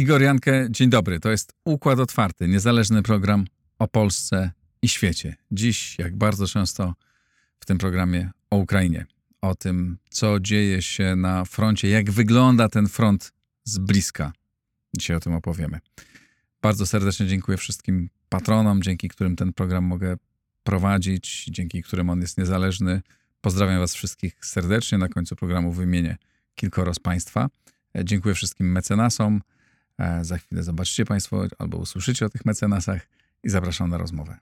Igor Jankę, dzień dobry. To jest Układ Otwarty, niezależny program o Polsce i świecie. Dziś, jak bardzo często w tym programie, o Ukrainie. O tym, co dzieje się na froncie, jak wygląda ten front z bliska. Dzisiaj o tym opowiemy. Bardzo serdecznie dziękuję wszystkim patronom, dzięki którym ten program mogę prowadzić, dzięki którym on jest niezależny. Pozdrawiam Was wszystkich serdecznie. Na końcu programu wymienię kilkoro z Państwa. Dziękuję wszystkim mecenasom. E, za chwilę zobaczycie Państwo albo usłyszycie o tych mecenasach i zapraszam na rozmowę.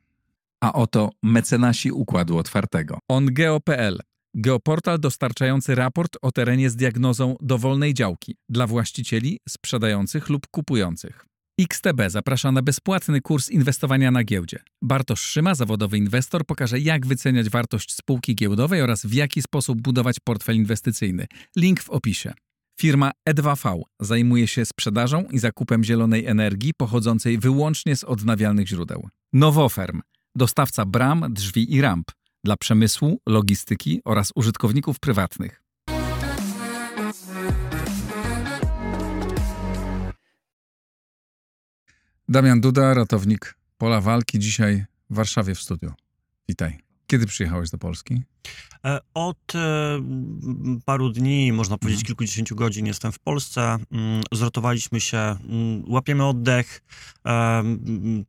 A oto mecenasi Układu Otwartego. OnGeo.pl Geoportal dostarczający raport o terenie z diagnozą dowolnej działki dla właścicieli, sprzedających lub kupujących. XTB zaprasza na bezpłatny kurs inwestowania na giełdzie. Bartosz Szyma, zawodowy inwestor, pokaże jak wyceniać wartość spółki giełdowej oraz w jaki sposób budować portfel inwestycyjny. Link w opisie. Firma E2V zajmuje się sprzedażą i zakupem zielonej energii pochodzącej wyłącznie z odnawialnych źródeł. Nowoferm dostawca bram, drzwi i ramp dla przemysłu, logistyki oraz użytkowników prywatnych. Damian Duda, ratownik pola walki, dzisiaj w Warszawie w studiu. Witaj. Kiedy przyjechałeś do Polski? E, od e, paru dni, można powiedzieć mhm. kilkudziesięciu godzin jestem w Polsce. Mm, zrotowaliśmy się, mm, łapiemy oddech, e,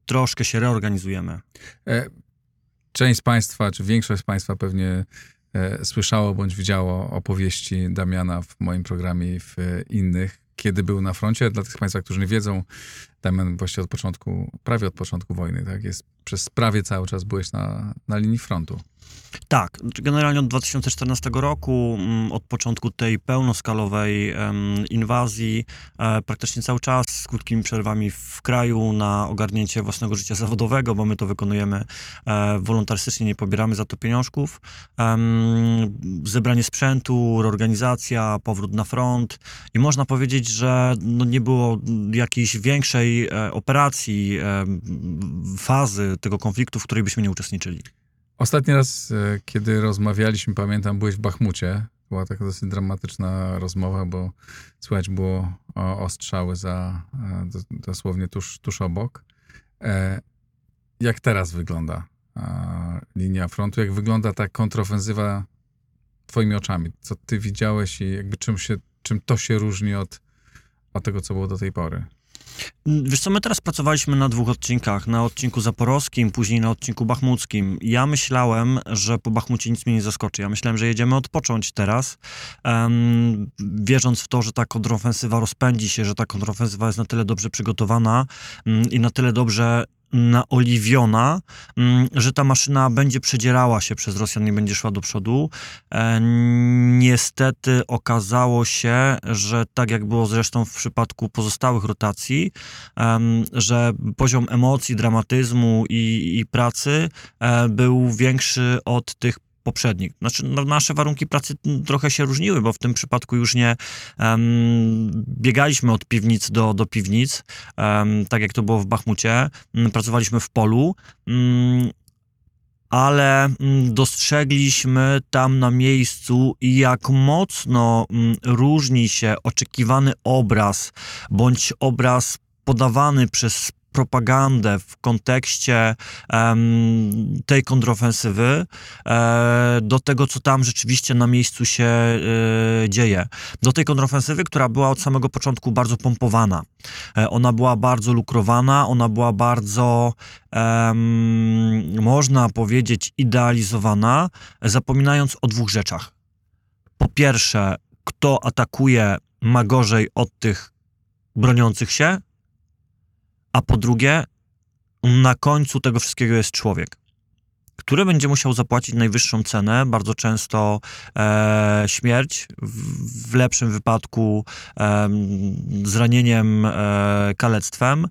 troszkę się reorganizujemy. Część z Państwa, czy większość z Państwa pewnie słyszało bądź widziało opowieści Damiana w moim programie i w innych, kiedy był na froncie. Dla tych z Państwa, którzy nie wiedzą, Damian właściwie od początku, prawie od początku wojny, tak? Jest, przez prawie cały czas byłeś na, na linii frontu. Tak, znaczy generalnie od 2014 roku, mm, od początku tej pełnoskalowej inwazji, e, praktycznie cały czas z krótkimi przerwami w kraju na ogarnięcie własnego życia zawodowego, bo my to wykonujemy e, wolontarystycznie, nie pobieramy za to pieniążków. Zebranie sprzętu, reorganizacja, powrót na front i można powiedzieć, że no nie było jakiejś większej e, operacji, fazy tego konfliktu, w której byśmy nie uczestniczyli. Ostatni raz, e, kiedy rozmawialiśmy, pamiętam, byłeś w Bachmucie. Była taka dosyć dramatyczna rozmowa, bo słychać było ostrzały za, e, dosłownie tuż, tuż obok. E, jak teraz wygląda linia frontu? Jak wygląda ta kontrofensywa twoimi oczami? Co ty widziałeś i jakby czym, się, czym to się różni od, od tego, co było do tej pory? Wiesz co, my teraz pracowaliśmy na dwóch odcinkach, na odcinku zaporowskim, później na odcinku bachmuckim. Ja myślałem, że po Bachmucie nic mnie nie zaskoczy. Ja myślałem, że jedziemy odpocząć teraz, um, wierząc w to, że ta kontrofensywa rozpędzi się, że ta kontrofensywa jest na tyle dobrze przygotowana um, i na tyle dobrze naoliwiona, mm, że ta maszyna będzie przedzierała się przez Rosjan i będzie szła do przodu. E, niestety okazało się, że tak jak było zresztą w przypadku pozostałych rotacji, że poziom emocji, dramatyzmu i, i pracy e, był większy od tych poprzednich. Znaczy, no, nasze warunki pracy trochę się różniły, bo w tym przypadku już nie um, biegaliśmy od piwnic do, do piwnic, um, tak jak to było w Bachmucie. Mm, pracowaliśmy w polu. Um, ale mm, dostrzegliśmy tam na miejscu, jak mocno różni się oczekiwany obraz bądź obraz podawany przez propagandę w kontekście um, tej kontrofensywy e, do tego, co tam rzeczywiście na miejscu się e, dzieje. Do tej kontrofensywy, która była od samego początku bardzo pompowana. E, ona była bardzo lukrowana, ona była bardzo, można powiedzieć, idealizowana, zapominając o dwóch rzeczach. Po pierwsze, kto atakuje ma gorzej od tych broniących się, a po drugie, na końcu tego wszystkiego jest człowiek który będzie musiał zapłacić najwyższą cenę, bardzo często e, śmierć, w, w, lepszym wypadku e, zranieniem, e, kalectwem,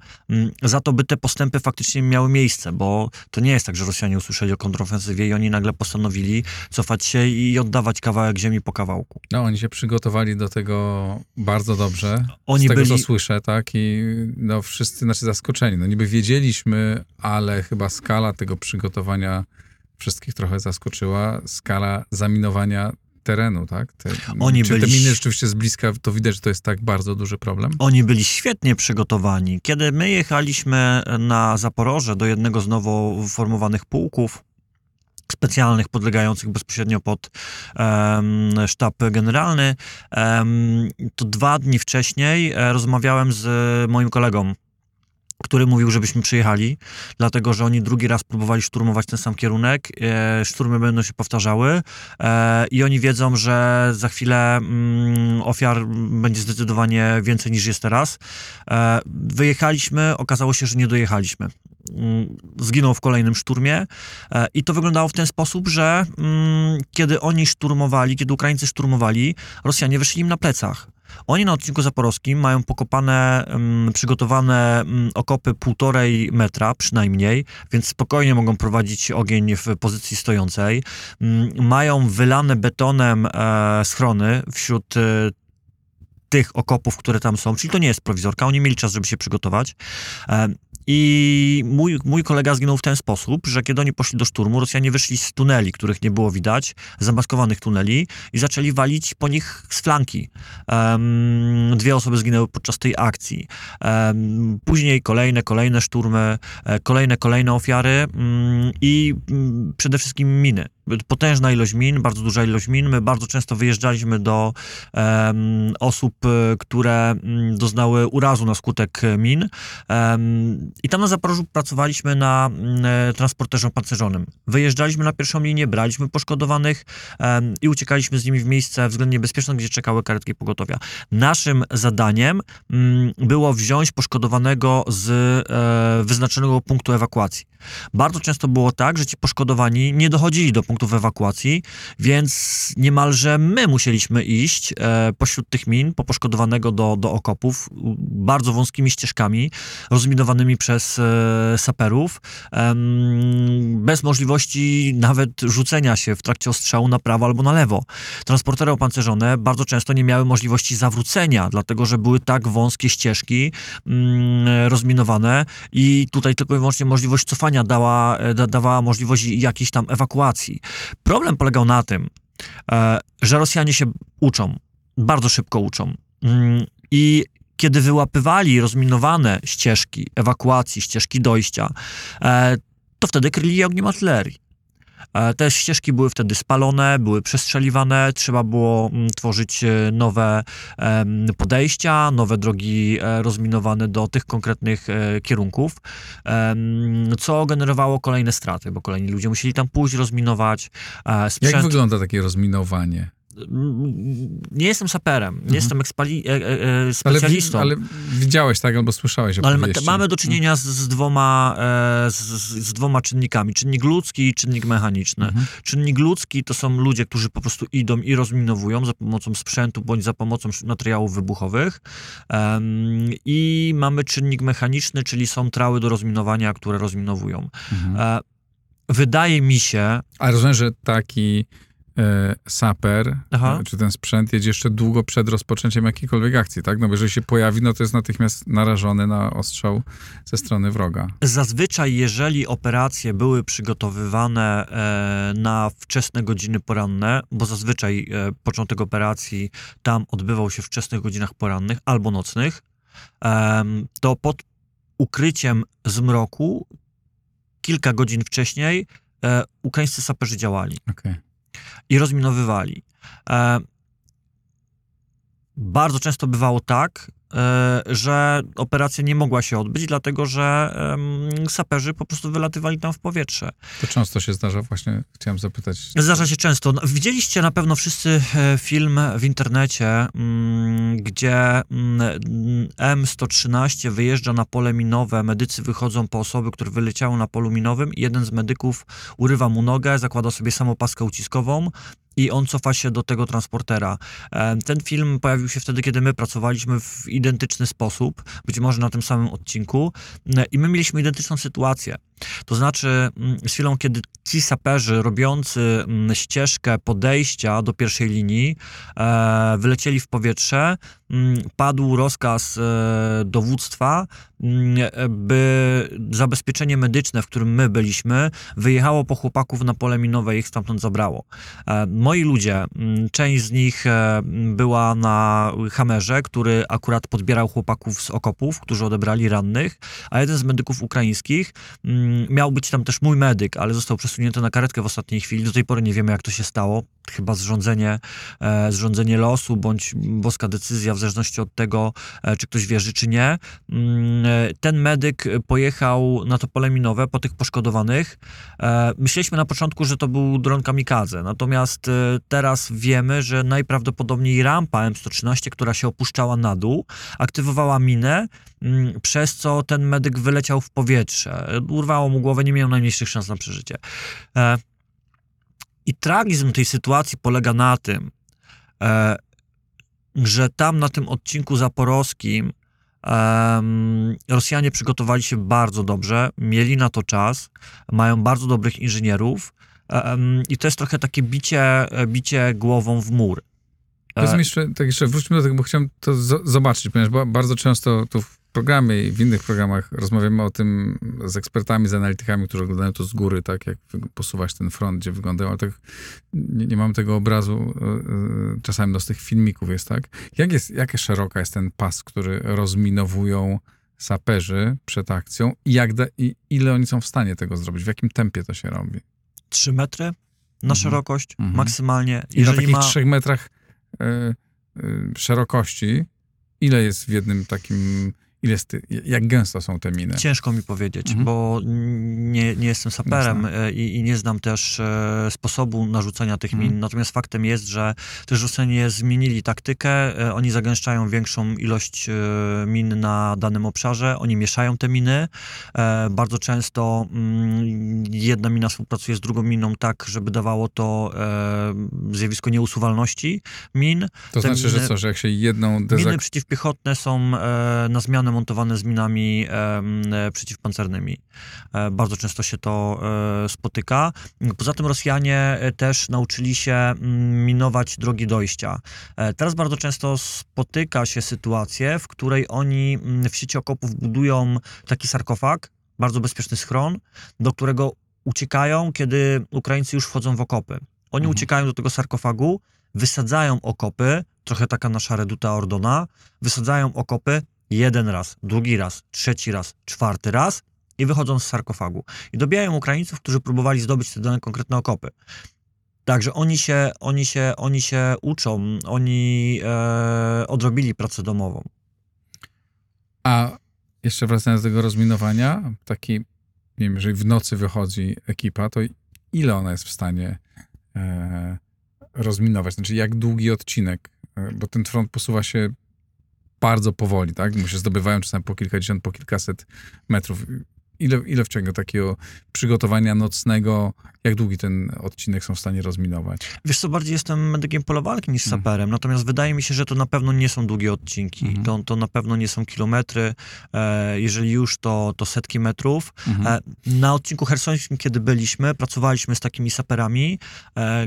za to, by te postępy faktycznie miały miejsce, bo to nie jest tak, że Rosjanie usłyszeli o kontrofensywie i oni nagle postanowili cofać się i oddawać kawałek ziemi po kawałku. No, oni się przygotowali do tego bardzo dobrze, oni z tego, byli... co słyszę, tak, i no wszyscy, znaczy zaskoczeni, no niby wiedzieliśmy, ale chyba skala tego przygotowania wszystkich trochę zaskoczyła skala zaminowania terenu, tak? Te, Oni czy te byli- miny rzeczywiście z bliska, to widać, że to jest tak bardzo duży problem? Oni byli świetnie przygotowani. Kiedy my jechaliśmy na Zaporoże do jednego z nowo formowanych pułków, specjalnych, podlegających bezpośrednio pod em, sztab generalny, em, to dwa dni wcześniej e, rozmawiałem z moim kolegą, który mówił, żebyśmy przyjechali, dlatego że oni drugi raz próbowali szturmować ten sam kierunek. E, szturmy będą się powtarzały e, i oni wiedzą, że za chwilę mm, ofiar będzie zdecydowanie więcej niż jest teraz. E, wyjechaliśmy, okazało się, że nie dojechaliśmy. Mm, Zginął w kolejnym szturmie e, i to wyglądało w ten sposób, że mm, kiedy oni szturmowali, kiedy Ukraińcy szturmowali, Rosjanie wyszli im na plecach. Oni na odcinku zaporowskim mają pokopane, mm, przygotowane mm, okopy półtorej metra przynajmniej, więc spokojnie mogą prowadzić ogień w pozycji stojącej. Mm, Mają wylane betonem e, schrony wśród e, tych okopów, które tam są, czyli to nie jest prowizorka, oni mieli czas, żeby się przygotować. E, I mój, mój kolega zginął w ten sposób, że kiedy oni poszli do szturmu, Rosjanie wyszli z tuneli, których nie było widać, zamaskowanych tuneli i zaczęli walić po nich z flanki. Em, dwie osoby zginęły podczas tej akcji. Em, później kolejne, kolejne szturmy, e, kolejne, kolejne ofiary mm, i mm, przede wszystkim miny. Potężna ilość min, bardzo duża ilość min. My bardzo często wyjeżdżaliśmy do osób, e, które mm, doznały urazu na skutek e, min. I tam na Zaporożu pracowaliśmy na mm, e, transporterze opancerzonym. Wyjeżdżaliśmy na pierwszą linię, braliśmy poszkodowanych i uciekaliśmy z nimi w miejsce względnie bezpieczne, gdzie czekały karetki pogotowia. Naszym zadaniem mm, było wziąć poszkodowanego z e, wyznaczonego punktu ewakuacji. Bardzo często było tak, że ci poszkodowani nie dochodzili do punktów ewakuacji, więc niemalże my musieliśmy iść e, pośród tych min po poszkodowanego do, do okopów bardzo wąskimi ścieżkami rozminowanymi przez e, saperów, em, bez możliwości nawet rzucenia się w trakcie ostrzału na prawo albo na lewo. Transportery opancerzone bardzo często nie miały możliwości zawrócenia, dlatego że były tak wąskie ścieżki mm, rozminowane i tutaj tylko i wyłącznie możliwość cofania dała, e, da, dawała możliwość jakiejś tam ewakuacji. Problem polegał na tym, e, że Rosjanie się uczą, bardzo szybko uczą. Mm, I kiedy wyłapywali rozminowane ścieżki ewakuacji, ścieżki dojścia, e, to wtedy kryli je ogniem artylerii. E, Te ścieżki były wtedy spalone, były przestrzeliwane, trzeba było mm, tworzyć e, nowe podejścia, nowe drogi e, rozminowane do tych konkretnych kierunków, co generowało kolejne straty, bo kolejni ludzie musieli tam pójść, rozminować. e, Jak Sprzęt, wygląda takie rozminowanie? Nie jestem saperem, nie Mhm. jestem ekspali, e, e, e, Ale, specjalistą. ale widziałeś, tak? Albo słyszałeś No, ale mamy do czynienia z, z, dwoma, e, z, z dwoma czynnikami. Czynnik ludzki i czynnik mechaniczny. Mhm. Czynnik ludzki to są ludzie, którzy po prostu idą i rozminowują za pomocą sprzętu bądź za pomocą materiałów wybuchowych. I mamy czynnik mechaniczny, czyli są trały do rozminowania, które rozminowują. Mhm. E, wydaje mi się, A rozumiem, że taki saper, Aha. e, czy ten sprzęt jedzie jeszcze długo przed rozpoczęciem jakiejkolwiek akcji, tak? No bo jeżeli się pojawi, no to jest natychmiast narażony na ostrzał ze strony wroga. Zazwyczaj, jeżeli operacje były przygotowywane e, na wczesne godziny poranne, bo zazwyczaj e, początek operacji tam odbywał się w wczesnych godzinach porannych albo nocnych, to pod ukryciem zmroku kilka godzin wcześniej e, ukraińscy saperzy działali Okej. I rozminowywali. E, bardzo często bywało tak, że operacja nie mogła się odbyć, dlatego że saperzy po prostu wylatywali tam w powietrze. To często się zdarza właśnie, chciałem zapytać. Zdarza się często. No, Widzieliście na pewno wszyscy e, film w internecie, mm, gdzie mm, M113 wyjeżdża na pole minowe, medycy wychodzą po osoby, które wyleciały na polu minowym i jeden z medyków urywa mu nogę, zakłada sobie samopaskę uciskową i on cofa się do tego transportera. E, Ten film pojawił się wtedy, kiedy my pracowaliśmy w identyczny sposób, być może na tym samym odcinku e, i my mieliśmy identyczną sytuację. To znaczy, mm, z chwilą, kiedy ci saperzy robiący mm, ścieżkę podejścia do pierwszej linii e, wylecieli w powietrze, mm, padł rozkaz e, dowództwa, by zabezpieczenie medyczne, w którym my byliśmy, wyjechało po chłopaków na pole minowe i ich stamtąd zabrało. E, moi ludzie, część z nich była na Hamerze, który akurat podbierał chłopaków z okopów, którzy odebrali rannych, a jeden z medyków ukraińskich miał być tam też mój medyk, ale został przesunięty na karetkę w ostatniej chwili. Do tej pory nie wiemy, jak to się stało. Chyba zrządzenie, e, zrządzenie losu, bądź boska decyzja, w zależności od tego, e, czy ktoś wierzy, czy nie. Mm, e, Ten medyk pojechał na to pole minowe po tych poszkodowanych. Myśleliśmy na początku, że to był dron kamikadze, natomiast teraz wiemy, że najprawdopodobniej rampa M113, która się opuszczała na dół, aktywowała minę, mm, przez co ten medyk wyleciał w powietrze. Urwało mu głowę, nie miał najmniejszych szans na przeżycie. I tragizm tej sytuacji polega na tym, e, że tam na tym odcinku zaporowskim Rosjanie przygotowali się bardzo dobrze, mieli na to czas, mają bardzo dobrych inżynierów i to jest trochę takie bicie, bicie głową w mur. Powiedz E, jeszcze, tak jeszcze wróćmy do tego, bo chciałem to zo- zobaczyć, ponieważ ba- bardzo często tu programie i w innych programach rozmawiamy o tym z ekspertami, z analitykami, którzy oglądają to z góry, tak jak posuwać ten front, gdzie wyglądają, ale tak nie, nie mam tego obrazu, e, e, czasami no, z tych filmików jest tak. Jak jest, jak szeroka jest ten pas, który rozminowują saperzy przed akcją i, jak da, i ile oni są w stanie tego zrobić, w jakim tempie to się robi? 3 metry na Mhm. szerokość Mhm. maksymalnie. I na takich ma, trzech metrach e, e, szerokości, ile jest w jednym takim, ile jest, jak gęsto są te miny? Ciężko mi powiedzieć, Mhm. bo nie, nie jestem saperem e, i, i nie znam też e, sposobu narzucania tych Mhm. min. Natomiast faktem jest, że też Rosjanie zmienili taktykę. E, Oni zagęszczają większą ilość e, min na danym obszarze. Oni mieszają te miny. E, Bardzo często mm, jedna mina współpracuje z drugą miną tak, żeby dawało to e, zjawisko nieusuwalności min. To te znaczy, że miny- co, że jak się jedną Miny dezak... przeciwpiechotne są na zmianę montowane z minami e, przeciwpancernymi. E, bardzo często się to e, spotyka. Poza tym Rosjanie też nauczyli się mm, minować drogi dojścia. Teraz bardzo często spotyka się sytuację, w której oni mm, w sieci okopów budują taki sarkofag, bardzo bezpieczny schron, do którego uciekają, kiedy Ukraińcy już wchodzą w okopy. Oni Mhm. uciekają do tego sarkofagu, wysadzają okopy, trochę taka nasza reduta Ordona, wysadzają okopy jeden raz, drugi raz, trzeci raz, czwarty raz i wychodzą z sarkofagu. I dobijają Ukraińców, którzy próbowali zdobyć te dane konkretne okopy. Także oni się, oni się, oni się uczą, oni e, odrobili pracę domową. A jeszcze wracając do tego rozminowania, taki, nie wiem, jeżeli w nocy wychodzi ekipa, to ile ona jest w stanie e, rozminować? Znaczy, jak długi odcinek? E, bo ten front posuwa się bardzo powoli, tak? Się zdobywają czasami po kilkadziesiąt, po kilkaset metrów. Ile, ile w ciągu takiego przygotowania nocnego, jak długi ten odcinek są w stanie rozminować? Wiesz co, bardziej jestem medykiem pola walki niż Mhm. saperem, natomiast wydaje mi się, że to na pewno nie są długie odcinki, Mhm. to, to na pewno nie są kilometry, e, jeżeli już to, to setki metrów. E, Na odcinku hersońskim, kiedy byliśmy, pracowaliśmy z takimi saperami. E,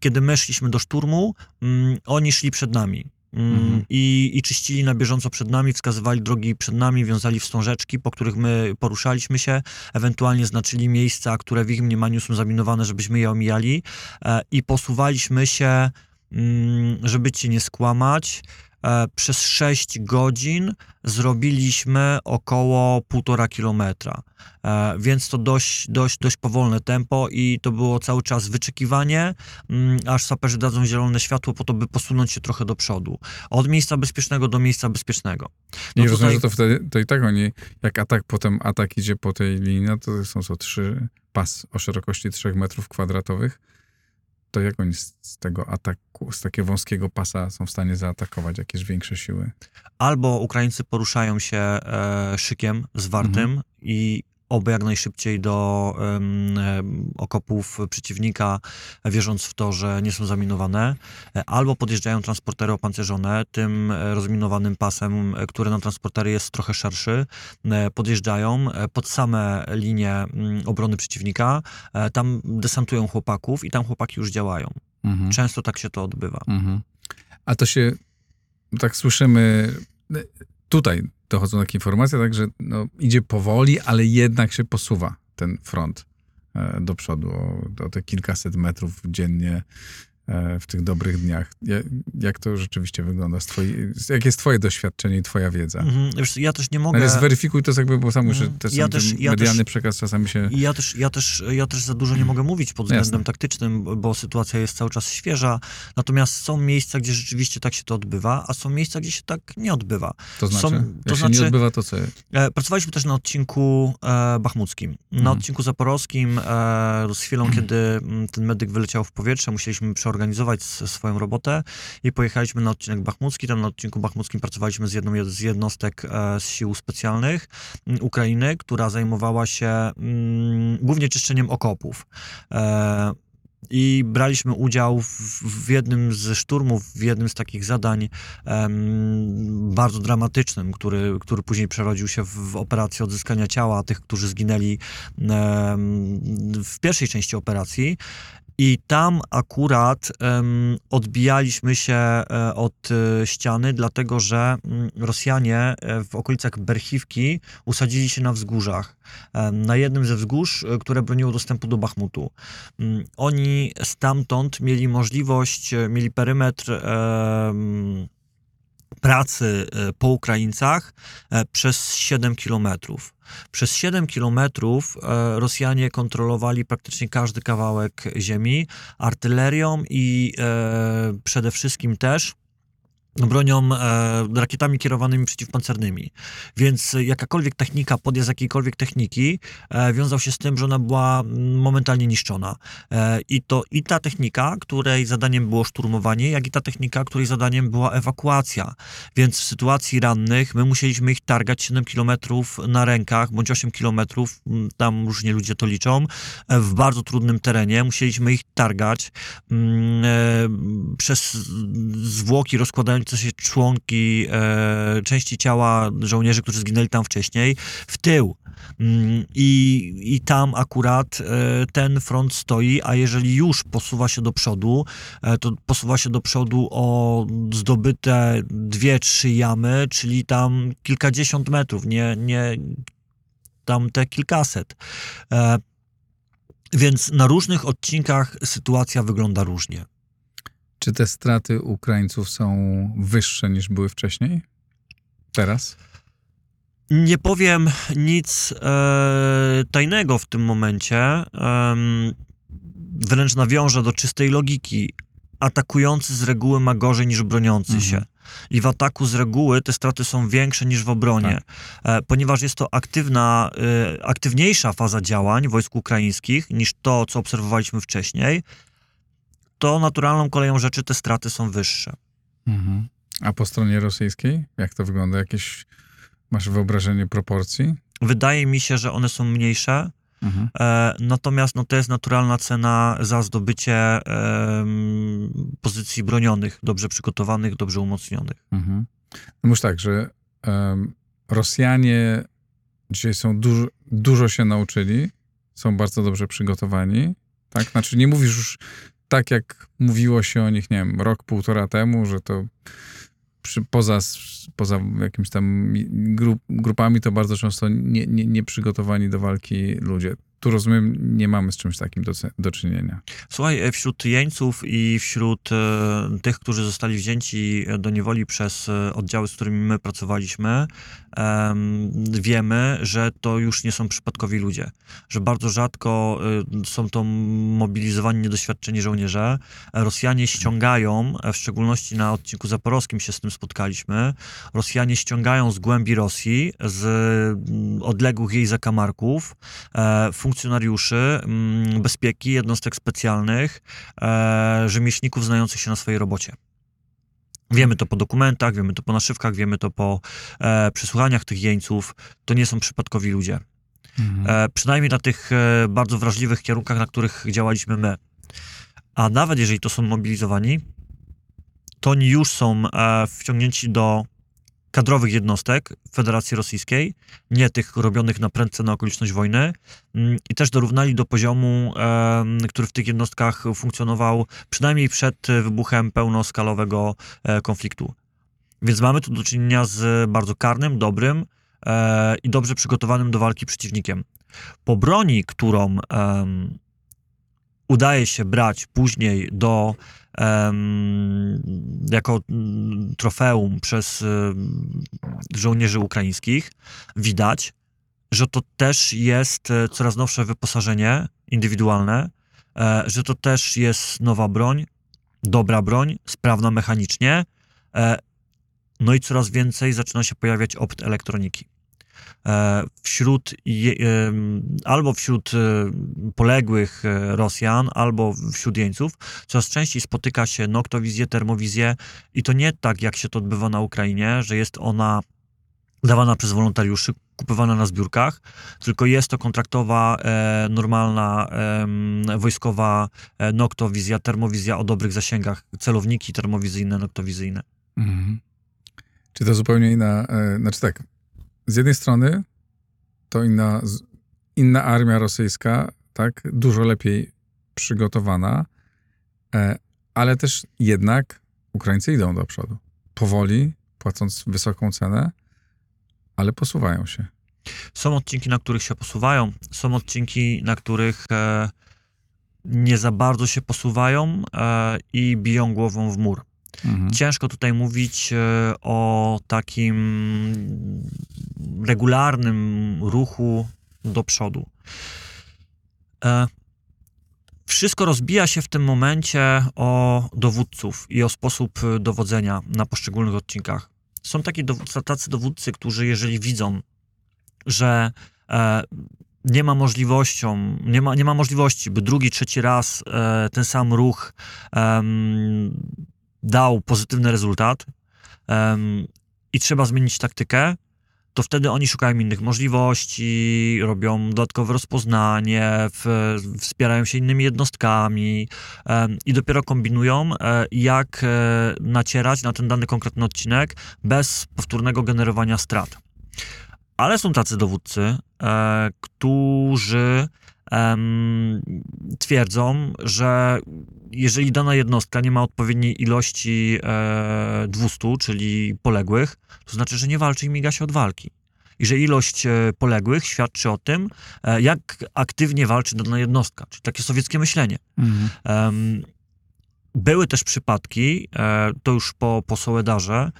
Kiedy my szliśmy do szturmu, mm, oni szli przed nami. Mhm. I, I czyścili na bieżąco przed nami, wskazywali drogi przed nami, wiązali wstążeczki, po których my poruszaliśmy się, ewentualnie znaczyli miejsca, które w ich mniemaniu są zaminowane, żebyśmy je omijali e, i posuwaliśmy się, mm, żeby cię nie skłamać. E, Przez 6 godzin zrobiliśmy około półtora kilometra, E, więc to dość, dość, dość powolne tempo i to było cały czas wyczekiwanie, mm, aż saperzy dadzą zielone światło po to, by posunąć się trochę do przodu. Od miejsca bezpiecznego do miejsca bezpiecznego. Nie No rozumiem, tutaj- że to wtedy, to i tak oni, jak atak, potem atak idzie po tej linii, no to są co, trzy pas o szerokości 3 metrów kwadratowych, to jak oni z, tego ataku, z takiego wąskiego pasa są w stanie zaatakować jakieś większe siły? Albo Ukraińcy poruszają się e, szykiem zwartym Mhm. i oby jak najszybciej do okopów przeciwnika, wierząc w to, że nie są zaminowane, e, albo podjeżdżają transportery opancerzone tym e, rozminowanym pasem, e, który na transportery jest trochę szerszy, podjeżdżają pod same linie mm, obrony przeciwnika, tam desantują chłopaków i tam chłopaki już działają. Mhm. Często tak się to odbywa. Mhm. A to się, tak słyszymy, tutaj dochodzą takie informacje, tak, że no, idzie powoli, ale jednak się posuwa ten front e, do przodu o, o te kilkaset metrów dziennie w tych dobrych dniach. Ja- Jak to rzeczywiście wygląda? Twojej, jakie jest twoje doświadczenie i twoja wiedza? Mhm, wiesz, ja też nie mogę... ale zweryfikuj to jakby, bo sam już Mhm. też Ja też- ja medialny też- przekaz czasami się... I Ja też, ja, też, ja też za dużo nie mogę mówić pod względem Jasne. taktycznym, bo sytuacja jest cały czas świeża. Natomiast są miejsca, gdzie rzeczywiście tak się to odbywa, a są miejsca, gdzie się tak nie odbywa. To znaczy, są- jak to się nie znaczy- odbywa, to co? E, Pracowaliśmy też na odcinku e, bachmuckim. Na Mhm. odcinku zaporowskim, e, z chwilą, kiedy mm, ten medyk wyleciał w powietrze, musieliśmy przeorganizować s- swoją robotę i pojechaliśmy na odcinek bachmucki. Tam na odcinku bachmuckim pracowaliśmy z jedną z jednostek e, z sił specjalnych Ukrainy, która zajmowała się mm, głównie czyszczeniem okopów. E, i braliśmy udział w, w jednym ze szturmów, w jednym z takich zadań em, bardzo dramatycznym, który, który później przerodził się w, w operację odzyskania ciała tych, którzy zginęli em, w pierwszej części operacji. I tam akurat em, odbijaliśmy się e, od e, ściany, dlatego że mm, Rosjanie e, w okolicach Berchiwki usadzili się na wzgórzach. Na jednym ze wzgórz, które broniło dostępu do Bachmutu. Mm, Oni stamtąd mieli możliwość, mieli perymetr em, pracy e, po Ukraińcach e, przez 7 kilometrów. Przez 7 kilometrów e, Rosjanie kontrolowali praktycznie każdy kawałek ziemi artylerią i przede wszystkim też bronią e, rakietami kierowanymi przeciwpancernymi. Więc jakakolwiek technika, podjazd jakiejkolwiek techniki e, wiązał się z tym, że ona była mm, momentalnie niszczona. E, I to i ta technika, której zadaniem było szturmowanie, jak i ta technika, której zadaniem była ewakuacja. Więc w sytuacji rannych my musieliśmy ich targać 7 km na rękach, bądź 8 km, tam różnie ludzie to liczą, e, w bardzo trudnym terenie. Musieliśmy ich targać mm, e, przez zwłoki rozkładające się członki, e, części ciała żołnierzy, którzy zginęli tam wcześniej, w tył. Mm, I, I tam akurat e, ten front stoi, a jeżeli już posuwa się do przodu, e, to posuwa się do przodu o zdobyte dwie, trzy jamy, czyli tam kilkadziesiąt metrów, nie, nie tam te kilkaset. E, Więc na różnych odcinkach sytuacja wygląda różnie. Czy te straty Ukraińców są wyższe niż były wcześniej? Teraz? Nie powiem nic e, tajnego w tym momencie. Em, wręcz nawiążę do czystej logiki. Atakujący z reguły ma gorzej niż broniący Mhm. się. I w ataku z reguły te straty są większe niż w obronie, e, ponieważ jest to aktywna, e, aktywniejsza faza działań wojsk ukraińskich niż to, co obserwowaliśmy wcześniej. To naturalną koleją rzeczy te straty są wyższe. Mhm. A po stronie rosyjskiej? Jak to wygląda? Jakieś masz wyobrażenie proporcji? Wydaje mi się, że one są mniejsze. Mhm. E, natomiast no, to jest naturalna cena za zdobycie em, pozycji bronionych, dobrze przygotowanych, dobrze umocnionych. Mhm. No tak, że em, Rosjanie dzisiaj są dużo, dużo się nauczyli, są bardzo dobrze przygotowani, tak? Znaczy nie mówisz już tak, jak mówiło się o nich, nie wiem, rok, półtora temu, że to przy, poza, poza jakimiś tam grup, grupami to bardzo często nie, nie, nie do walki ludzie. Tu rozumiem, nie mamy z czymś takim do, do czynienia. Słuchaj, e, wśród jeńców i wśród e, tych, którzy zostali wzięci do niewoli przez e, oddziały, z którymi my pracowaliśmy, em, wiemy, że to już nie są przypadkowi ludzie. Że bardzo rzadko e, są to mobilizowani, niedoświadczeni żołnierze. E, Rosjanie ściągają, e, w szczególności na odcinku zaporowskim się z tym spotkaliśmy, Rosjanie ściągają z głębi Rosji, z odległych jej zakamarków, e, funkcjonariuszy mm, bezpieki, jednostek specjalnych, e, rzemieślników znających się na swojej robocie. Wiemy to po dokumentach, wiemy to po naszywkach, wiemy to po e, przesłuchaniach tych jeńców. To nie są przypadkowi ludzie. Mhm. E, przynajmniej na tych e, bardzo wrażliwych kierunkach, na których działaliśmy my. A nawet jeżeli to są mobilizowani, to oni już są e, wciągnięci do kadrowych jednostek Federacji Rosyjskiej, nie tych robionych na prędce na okoliczność wojny mm, i też dorównali do poziomu, który w tych jednostkach funkcjonował przynajmniej przed wybuchem pełnoskalowego e, konfliktu. Więc mamy tu do czynienia z bardzo karnym, dobrym e, i dobrze przygotowanym do walki przeciwnikiem. Po broni, którą udaje się brać później do jako mm, trofeum przez żołnierzy ukraińskich, widać, że to też jest e, coraz nowsze wyposażenie indywidualne, e, że to też jest nowa broń, dobra broń, sprawna mechanicznie, e, no i coraz więcej zaczyna się pojawiać opt elektroniki. E, wśród albo wśród e, poległych e, Rosjan, albo wśród jeńców coraz częściej spotyka się noktowizję, termowizję i to nie tak, jak się to odbywa na Ukrainie, że jest ona dawana przez wolontariuszy, kupowana na zbiórkach, tylko jest to kontraktowa, e, normalna, e, wojskowa e, noktowizja, termowizja o dobrych zasięgach, celowniki termowizyjne, noktowizyjne. Mhm. Czy to zupełnie inna, e, znaczy tak, z jednej strony to inna, inna armia rosyjska, tak, dużo lepiej przygotowana, e, ale też jednak Ukraińcy idą do przodu. Powoli, płacąc wysoką cenę, ale posuwają się. Są odcinki, na których się posuwają, są odcinki, na których e, nie za bardzo się posuwają e, i biją głową w mur. Mhm. Ciężko tutaj mówić e, o takim regularnym ruchu do przodu. E, wszystko rozbija się w tym momencie o dowódców i o sposób dowodzenia na poszczególnych odcinkach. Są taki dowódcy, tacy dowódcy, którzy jeżeli widzą, że e, nie ma możliwością, nie ma, nie ma możliwości, by drugi, trzeci raz e, ten sam ruch e, dał pozytywny rezultat um, i trzeba zmienić taktykę, to wtedy oni szukają innych możliwości, robią dodatkowe rozpoznanie, w, wspierają się innymi jednostkami i dopiero kombinują, e, jak e, nacierać na ten dany konkretny odcinek bez powtórnego generowania strat. Ale są tacy dowódcy, e, którzy twierdzą, że jeżeli dana jednostka nie ma odpowiedniej ilości e, 200, czyli poległych, to znaczy, że nie walczy i miga się od walki. I że ilość e, poległych świadczy o tym, e, jak aktywnie walczy dana jednostka, czyli takie sowieckie myślenie. Mhm. Były też przypadki, e, to już po, po Sołedarze,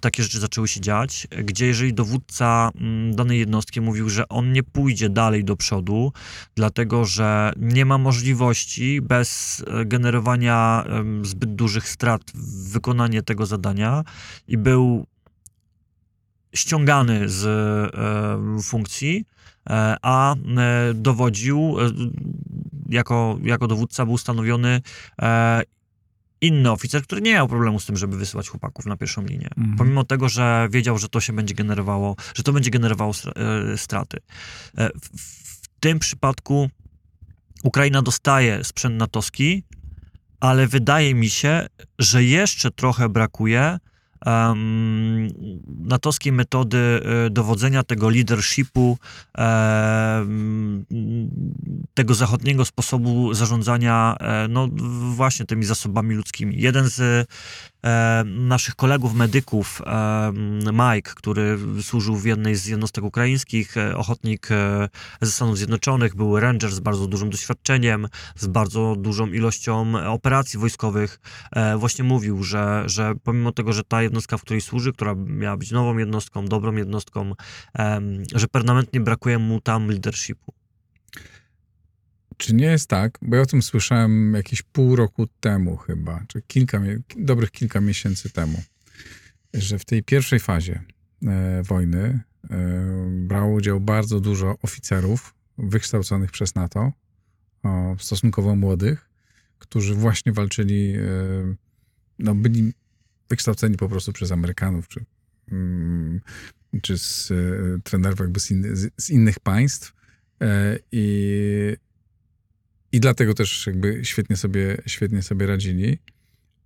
takie rzeczy zaczęły się dziać, gdzie jeżeli dowódca mm, danej jednostki mówił, że on nie pójdzie dalej do przodu, dlatego że nie ma możliwości bez e, generowania zbyt dużych strat wykonanie tego zadania i był ściągany z e, funkcji, a dowodził jako, jako dowódca był ustanowiony e, inny oficer, który nie miał problemu z tym, żeby wysyłać chłopaków na pierwszą linię. Mhm. Pomimo tego, że wiedział, że to się będzie generowało, że to będzie generowało e, straty. E, w, w tym przypadku Ukraina dostaje sprzęt natowski, ale wydaje mi się, że jeszcze trochę brakuje um, natowskiej metody e, dowodzenia, tego leadershipu, tego zachodniego sposobu zarządzania, e, no właśnie tymi zasobami ludzkimi. Jeden z naszych kolegów medyków, e, Mike, który służył w jednej z jednostek ukraińskich, e, ochotnik e, ze Stanów Zjednoczonych, był ranger z bardzo dużym doświadczeniem, z bardzo dużą ilością operacji wojskowych, e, właśnie mówił, że, że pomimo tego, że ta jednostka, w której służy, która miała być nową jednostką, dobrą jednostką, że permanentnie brakuje mu tam leadershipu. Czy nie jest tak, bo ja o tym słyszałem jakieś pół roku temu chyba, czy kilka, dobrych kilka miesięcy temu, że w tej pierwszej fazie e, wojny e, brało udział bardzo dużo oficerów wykształconych przez NATO, o, stosunkowo młodych, którzy właśnie walczyli, e, no byli wykształceni po prostu przez Amerykanów, czy mm, czy z e, trenerów jakby z, inny, z, z innych państw e, i, i dlatego też jakby świetnie sobie, świetnie sobie radzili,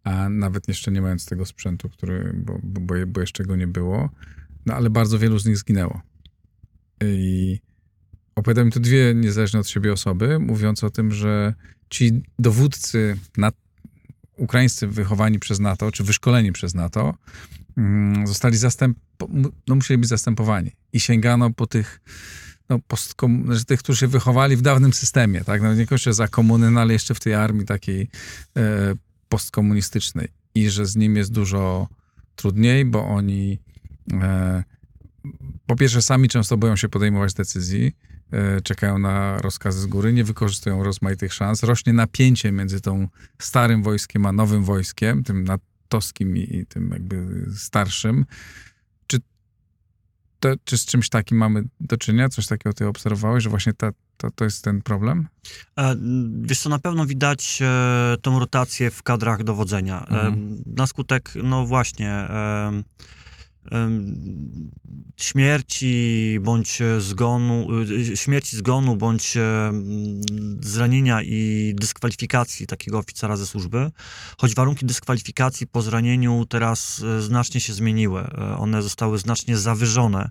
a nawet jeszcze nie mając tego sprzętu, który, bo, bo, bo jeszcze go nie było, no ale bardzo wielu z nich zginęło. I opowiadam tu dwie niezależne od siebie osoby, mówiąc o tym, że ci dowódcy ukraińscy wychowani przez NATO, czy wyszkoleni przez NATO, mm, zostali zastęp, no musieli być zastępowani. I sięgano po tych, no, postkom, znaczy tych, którzy się wychowali w dawnym systemie, tak? No, niekoniecznie za komuny, no, ale jeszcze w tej armii takiej e, postkomunistycznej. I że z nim jest dużo trudniej, bo oni e, po pierwsze sami często boją się podejmować decyzji, E, czekają na rozkazy z góry, nie wykorzystują rozmaitych szans. Rośnie napięcie między tą starym wojskiem a nowym wojskiem, tym natowskim i tym jakby starszym. Czy, to, czy z czymś takim mamy do czynienia? Coś takiego ty obserwowałeś, że właśnie ta, to, to jest ten problem? E, wiesz co, na pewno widać e, tą rotację w kadrach dowodzenia. E, mhm. na skutek, no właśnie... Śmierci bądź zgonu, y, śmierci zgonu bądź zranienia i dyskwalifikacji takiego oficera ze służby, choć warunki dyskwalifikacji po zranieniu teraz e, znacznie się zmieniły. E, one zostały znacznie zawyżone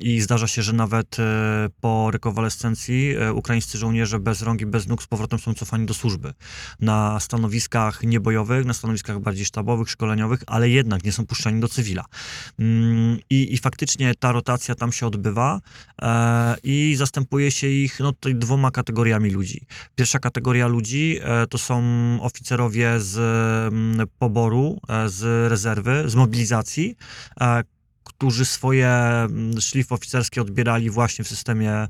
i zdarza się, że nawet e, po rekonwalescencji ukraińscy żołnierze bez rąk i bez nóg z powrotem są cofani do służby. Na stanowiskach niebojowych, na stanowiskach bardziej sztabowych, szkoleniowych, ale jednak nie są puszczani do cywila. Mm, I, i faktycznie ta rotacja tam się odbywa e, i zastępuje się ich no, dwoma kategoriami ludzi. Pierwsza kategoria ludzi e, to są oficerowie z mm, poboru, e, z rezerwy, z mobilizacji, którzy swoje mm, szlify oficerskie odbierali właśnie w systemie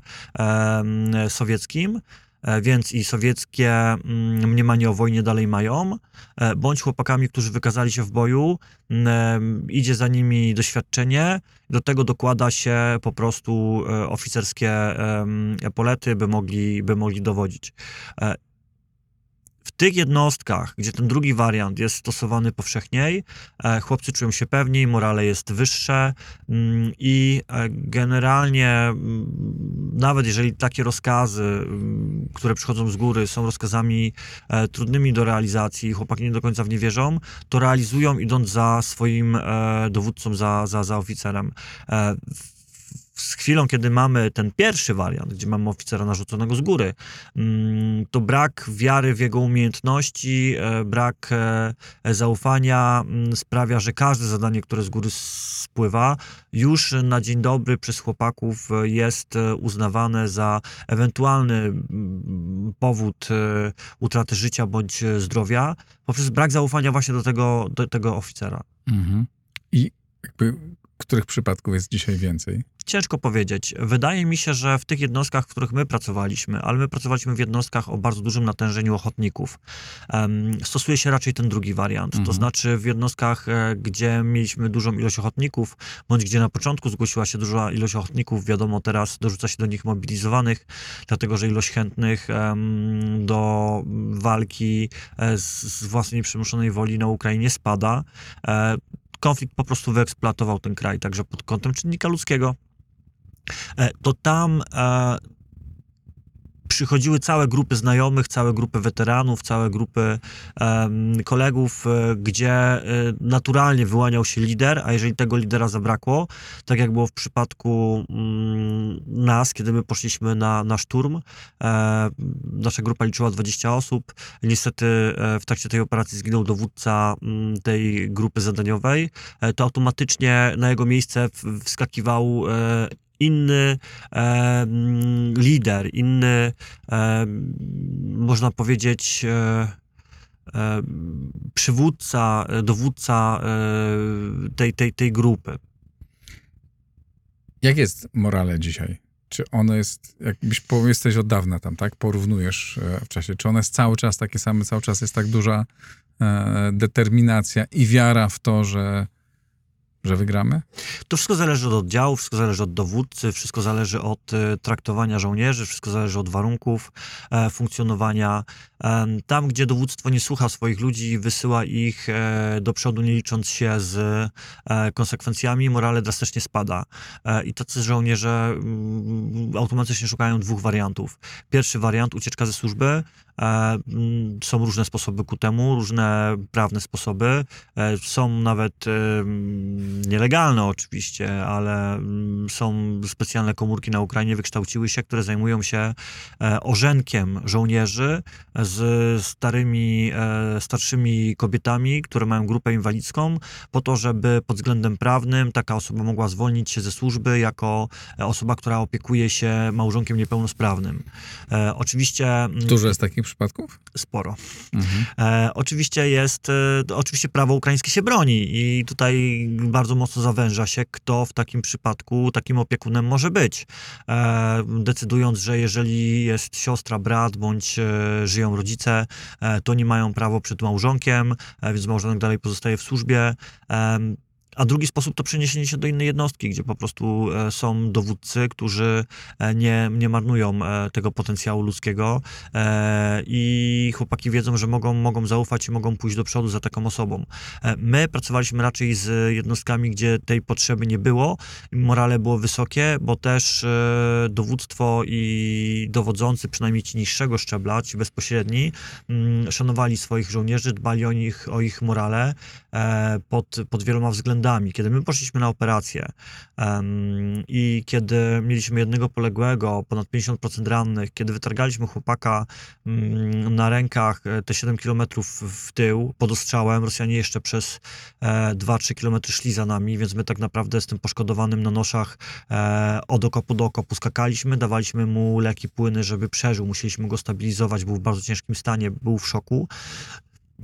sowieckim. E, więc i sowieckie mm, mniemanie o wojnie dalej mają, e, bądź chłopakami, którzy wykazali się w boju, mm, idzie za nimi doświadczenie, do tego dokłada się po prostu e, oficerskie epolety, by mogli, by mogli dowodzić tych jednostkach, gdzie ten drugi wariant jest stosowany powszechniej, e, chłopcy czują się pewniej, morale jest wyższe mm, i e, generalnie mm, nawet jeżeli takie rozkazy, mm, które przychodzą z góry, są rozkazami e, trudnymi do realizacji, chłopaki nie do końca w nie wierzą, to realizują idąc za swoim dowódcą, za, za, za oficerem z chwilą, kiedy mamy ten pierwszy wariant, gdzie mamy oficera narzuconego z góry, mm, to brak wiary w jego umiejętności, e, brak e, zaufania mm, sprawia, że każde zadanie, które z góry spływa, już na dzień dobry przez chłopaków jest uznawane za ewentualny mm, powód e, utraty życia bądź zdrowia, poprzez brak zaufania właśnie do tego, do tego oficera. Mhm. I jakby których przypadków jest dzisiaj więcej? Ciężko powiedzieć. Wydaje mi się, że w tych jednostkach, w których my pracowaliśmy, ale my pracowaliśmy w jednostkach o bardzo dużym natężeniu ochotników, stosuje się raczej ten drugi wariant. Mhm. To znaczy w jednostkach, e, gdzie mieliśmy dużą ilość ochotników, bądź gdzie na początku zgłosiła się duża ilość ochotników, wiadomo, teraz dorzuca się do nich mobilizowanych, dlatego że ilość chętnych do walki e, z, z własnej przymuszonej woli na Ukrainie spada. Konflikt po prostu wyeksploatował ten kraj, także pod kątem czynnika ludzkiego, e, to tam e, przychodziły całe grupy znajomych, całe grupy weteranów, całe grupy um, kolegów, e, gdzie e, naturalnie wyłaniał się lider, a jeżeli tego lidera zabrakło, tak jak było w przypadku mm, nas, kiedy my poszliśmy na, na szturm, e, nasza grupa liczyła 20 osób, niestety e, w trakcie tej operacji zginął dowódca m, mm, tej grupy zadaniowej, e, to automatycznie na jego miejsce wskakiwał e, inny e, lider, inny, e, można powiedzieć, e, e przywódca, dowódca e, tej, tej, tej grupy. Jak jest morale dzisiaj? Czy ono jest, jakbyś jesteś od dawna tam, tak? Porównujesz e, w czasie, czy ono jest cały czas takie same, cały czas jest tak duża determinacja i wiara w to, że że wygramy? To wszystko zależy od oddziału, wszystko zależy od dowódcy, wszystko zależy od e, traktowania żołnierzy, wszystko zależy od warunków e, funkcjonowania. E, tam, gdzie dowództwo nie słucha swoich ludzi, wysyła ich e, do przodu, nie licząc się z e, konsekwencjami, morale drastycznie spada. E, I tacy żołnierze mm, automatycznie szukają dwóch wariantów. Pierwszy wariant, ucieczka ze służby. E, mm, są różne sposoby ku temu, różne prawne sposoby. E, Są nawet e, mm, nielegalne oczywiście, ale mm, są specjalne komórki na Ukrainie, wykształciły się, które zajmują się orzenkiem żołnierzy z starymi, starszymi kobietami, które mają grupę inwalidzką, po to, żeby pod względem prawnym taka osoba mogła zwolnić się ze służby jako osoba, która opiekuje się małżonkiem niepełnosprawnym. Oczywiście Dużo jest takich przypadków? sporo. Mhm. E, oczywiście jest, e, oczywiście prawo ukraińskie się broni i tutaj bardzo mocno zawęża się, kto w takim przypadku takim opiekunem może być. E, decydując, że jeżeli jest siostra, brat bądź e, żyją rodzice, e, to nie mają prawo przed małżonkiem, e, więc małżonek dalej pozostaje w służbie. A drugi sposób to przeniesienie się do innej jednostki, gdzie po prostu e, są dowódcy, którzy e, nie, nie marnują e, tego potencjału ludzkiego i chłopaki wiedzą, że mogą, mogą zaufać i mogą pójść do przodu za taką osobą. My pracowaliśmy raczej z jednostkami, gdzie tej potrzeby nie było, morale było wysokie, bo też dowództwo i dowodzący, przynajmniej ci niższego szczebla, ci bezpośredni, mm, szanowali swoich żołnierzy, dbali o nich, o ich morale pod, pod wieloma względami. Kiedy my poszliśmy na operację em, i kiedy mieliśmy jednego poległego, ponad 50% rannych, kiedy wytargaliśmy chłopaka mm, na rękach e, te 7 km w tył pod ostrzałem, Rosjanie jeszcze przez e, 2-3 km szli za nami, więc my tak naprawdę z tym poszkodowanym na noszach e, od okopu do okopu skakaliśmy, dawaliśmy mu leki, płyny, żeby przeżył, musieliśmy go stabilizować, był w bardzo ciężkim stanie, był w szoku,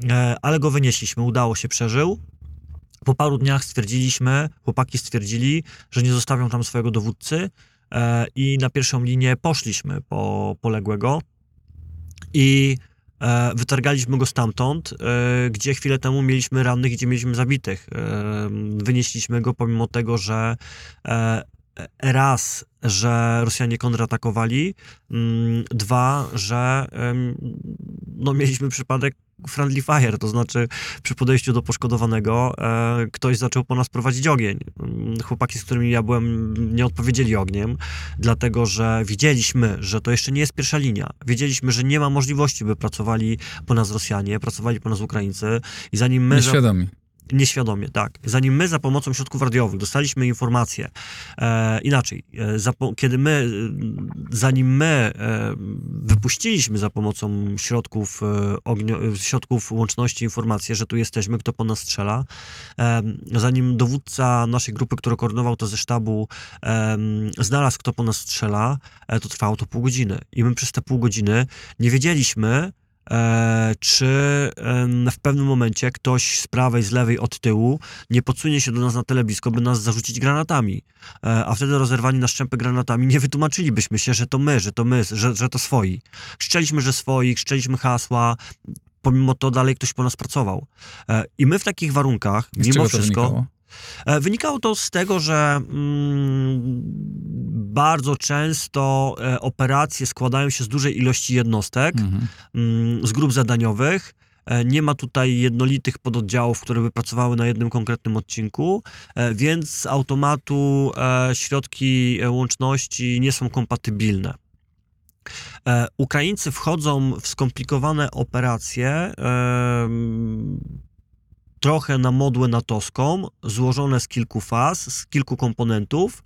e, ale go wynieśliśmy, udało się, przeżył. Po paru dniach stwierdziliśmy, chłopaki stwierdzili, że nie zostawią tam swojego dowódcy e, i na pierwszą linię poszliśmy po poległego i e, wytargaliśmy go stamtąd, e, gdzie chwilę temu mieliśmy rannych, gdzie mieliśmy zabitych. E, wynieśliśmy go pomimo tego, że e, raz, że Rosjanie kontratakowali, mm, dwa, że no, mieliśmy przypadek friendly fire, to znaczy przy podejściu do poszkodowanego e, ktoś zaczął po nas prowadzić ogień. Mm, Chłopaki, z którymi ja byłem, nie odpowiedzieli ogniem, dlatego że widzieliśmy, że to jeszcze nie jest pierwsza linia. Wiedzieliśmy, że nie ma możliwości, by pracowali po nas Rosjanie, pracowali po nas Ukraińcy i zanim my... Nieświadomi. Nieświadomie, tak. Zanim my za pomocą środków radiowych dostaliśmy informację, e, inaczej, e, za, kiedy my, e, zanim my e, wypuściliśmy za pomocą środków, e, ognio, e, środków łączności informację, że tu jesteśmy, kto po nas strzela, zanim dowódca naszej grupy, który koordynował to ze sztabu, znalazł, kto po nas strzela, to trwało to pół godziny. I my przez te pół godziny nie wiedzieliśmy, czy em, w pewnym momencie ktoś z prawej, z lewej, od tyłu nie podsunie się do nas na tyle blisko, by nas zarzucić granatami. E, a wtedy rozerwani na szczępy granatami nie wytłumaczylibyśmy się, że to my, że to my, że, że to swoi. Krzyczeliśmy, że swoi, krzyczeliśmy hasła, pomimo to dalej ktoś po nas pracował. E, I my w takich warunkach, mimo wszystko... wynikało? E, Wynikało to z tego, że mm, bardzo często e, operacje składają się z dużej ilości jednostek, Mhm. mm, z grup zadaniowych. E, Nie ma tutaj jednolitych pododdziałów, które by pracowały na jednym konkretnym odcinku, więc z automatu środki łączności nie są kompatybilne. Ukraińcy wchodzą w skomplikowane operacje trochę na modłę natowską, złożone z kilku faz, z kilku komponentów.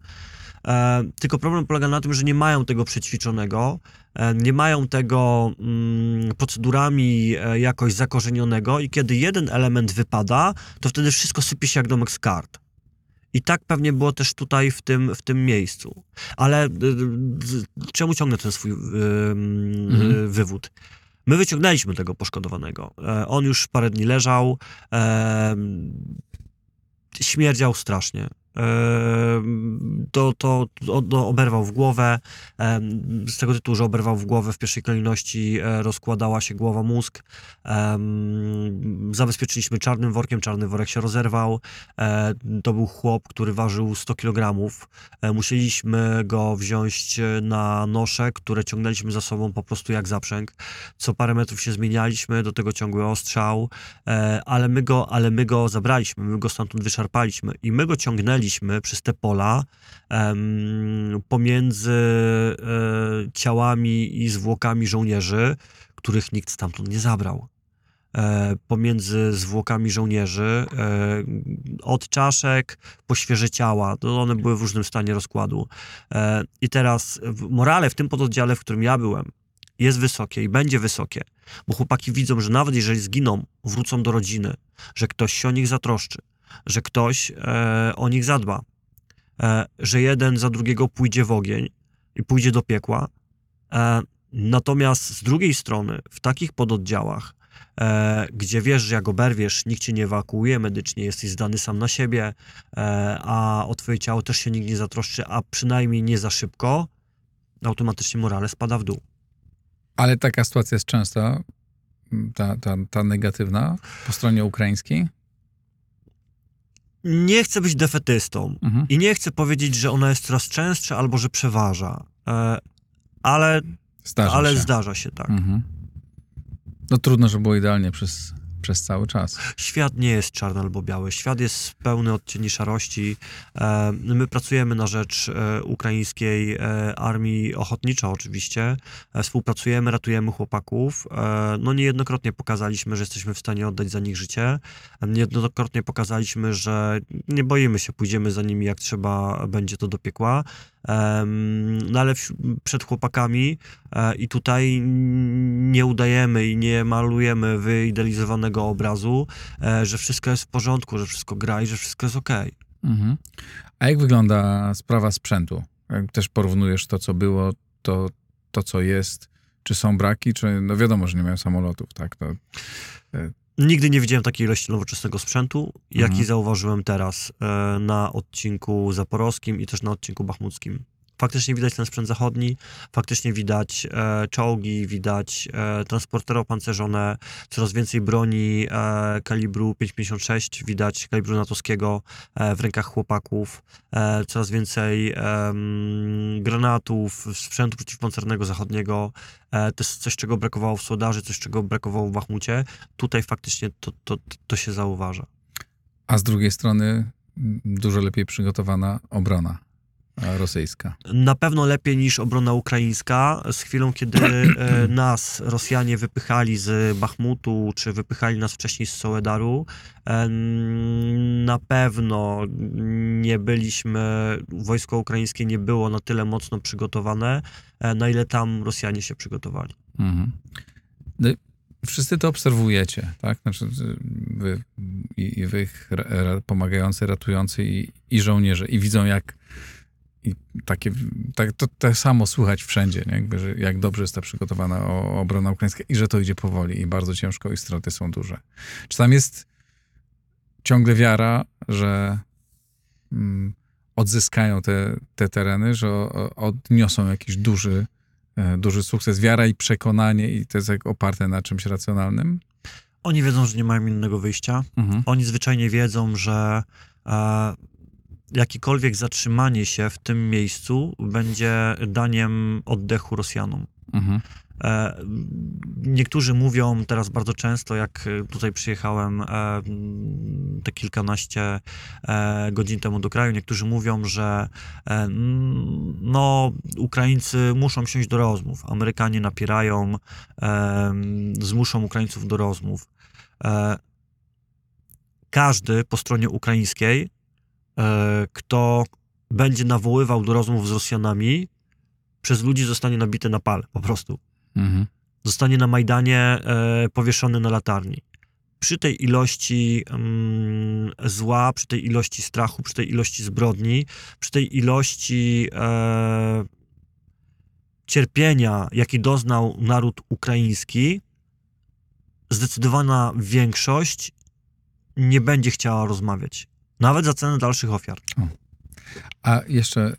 E, tylko problem polega na tym, że nie mają tego przećwiczonego, e, nie mają tego mm, procedurami e, jakoś zakorzenionego i kiedy jeden element wypada, to wtedy wszystko sypie się jak domek z kart. I tak pewnie było też tutaj w tym, w tym miejscu. Ale y, y, czemu ciągnę ten swój y, Mhm. wywód? My wyciągnęliśmy tego poszkodowanego. E, On już parę dni leżał, e, śmierdział strasznie. E, to, to, to, oberwał w głowę. Z tego tytułu, że oberwał w głowę, w pierwszej kolejności e, rozkładała się głowa, mózg. Zabezpieczyliśmy czarnym workiem, czarny worek się rozerwał. E, To był chłop, który ważył 100 kg. Musieliśmy go wziąć e, na nosze, które ciągnęliśmy za sobą po prostu jak zaprzęg. Co parę metrów się zmienialiśmy, do tego ciągły ostrzał, e, ale my go, ale my go zabraliśmy, my go stamtąd wyszarpaliśmy i my go ciągnęliśmy przez te pola pomiędzy e, ciałami i zwłokami żołnierzy, których nikt stamtąd nie zabrał. E, pomiędzy zwłokami żołnierzy, e, od czaszek po świeże ciała. One były w różnym stanie rozkładu. E, I teraz morale w tym pododdziale, w którym ja byłem, jest wysokie i będzie wysokie, bo chłopaki widzą, że nawet jeżeli zginą, wrócą do rodziny, że ktoś się o nich zatroszczy, że ktoś e, o nich zadba, e, że jeden za drugiego pójdzie w ogień i pójdzie do piekła. E, natomiast z drugiej strony, w takich pododdziałach, e, gdzie wiesz, że jak oberwiesz, nikt cię nie ewakuuje medycznie, jesteś zdany sam na siebie, e, a o twoje ciało też się nikt nie zatroszczy, a przynajmniej nie za szybko, automatycznie morale spada w dół. Ale taka sytuacja jest często, ta, ta, ta negatywna po stronie ukraińskiej. Nie chcę być defetystą Mhm. i nie chcę powiedzieć, że ona jest coraz częstsza albo że przeważa, e, ale, Zdarza ale się. zdarza się tak. Mhm. No trudno, żeby było idealnie przez, przez cały czas. Świat nie jest czarny albo biały. Świat jest pełny odcieni szarości. E, My pracujemy na rzecz e, ukraińskiej e, armii ochotniczo oczywiście. Współpracujemy, ratujemy chłopaków. No niejednokrotnie pokazaliśmy, że jesteśmy w stanie oddać za nich życie. Niejednokrotnie pokazaliśmy, że nie boimy się, pójdziemy za nimi jak trzeba, będzie to do piekła. No ale przed chłopakami e, i tutaj nie udajemy i nie malujemy wyidealizowanego obrazu, e, że wszystko jest w porządku, że wszystko gra i że wszystko jest okej. Mhm. A jak wygląda sprawa sprzętu? Jak też porównujesz to, co było, to, to co jest, czy są braki, czy no wiadomo, że nie mają samolotów, tak? To, Nigdy nie widziałem takiej ilości nowoczesnego sprzętu, jaki Mhm. zauważyłem teraz e, na odcinku zaporowskim i też na odcinku bachmuckim. Faktycznie widać ten sprzęt zachodni, faktycznie widać e, czołgi, widać e, transportery opancerzone, coraz więcej broni e, kalibru 5,56, widać kalibru natowskiego e, w rękach chłopaków, e, coraz więcej granatów, sprzętu przeciwpancernego zachodniego. E, to jest coś, czego brakowało w Słodarzy, coś, czego brakowało w Bachmucie. Tutaj faktycznie to, to, to się zauważa. a z drugiej strony dużo lepiej przygotowana obrona rosyjska. Na pewno lepiej niż obrona ukraińska. Z chwilą, kiedy e, nas Rosjanie wypychali z Bachmutu, czy wypychali nas wcześniej z Soledaru, em, na pewno nie byliśmy, wojsko ukraińskie nie było na tyle mocno przygotowane, e, na ile tam Rosjanie się przygotowali. Mhm. No, wszyscy to obserwujecie, tak? Znaczy, wy, i, i wy pomagający, ratujący i, i żołnierze i widzą jak i takie, tak, to, tak samo słychać wszędzie, nie? Jakby, że jak dobrze jest ta przygotowana obrona ukraińska i że to idzie powoli i bardzo ciężko i straty są duże. Czy tam jest ciągle wiara, że mm, odzyskają te, te tereny, że o, odniosą jakiś duży e, duży sukces, wiara i przekonanie i to jest jak oparte na czymś racjonalnym. Oni wiedzą, że nie mają innego wyjścia. Mhm. Oni zwyczajnie wiedzą, że e, jakiekolwiek zatrzymanie się w tym miejscu będzie daniem oddechu Rosjanom. Mhm. E, niektórzy mówią teraz bardzo często, jak e, tutaj przyjechałem e, te kilkanaście godzin temu do kraju, niektórzy mówią, że no, Ukraińcy muszą siąść do rozmów. Amerykanie napierają, zmuszą Ukraińców do rozmów. Każdy po stronie ukraińskiej, kto będzie nawoływał do rozmów z Rosjanami, przez ludzi zostanie nabity na pal, po prostu. Mhm. Zostanie na Majdanie e, powieszony na latarni. Przy tej ilości mm, zła, przy tej ilości strachu, przy tej ilości zbrodni, przy tej ilości e, cierpienia, jaki doznał naród ukraiński, zdecydowana większość nie będzie chciała rozmawiać. Nawet za cenę dalszych ofiar. A jeszcze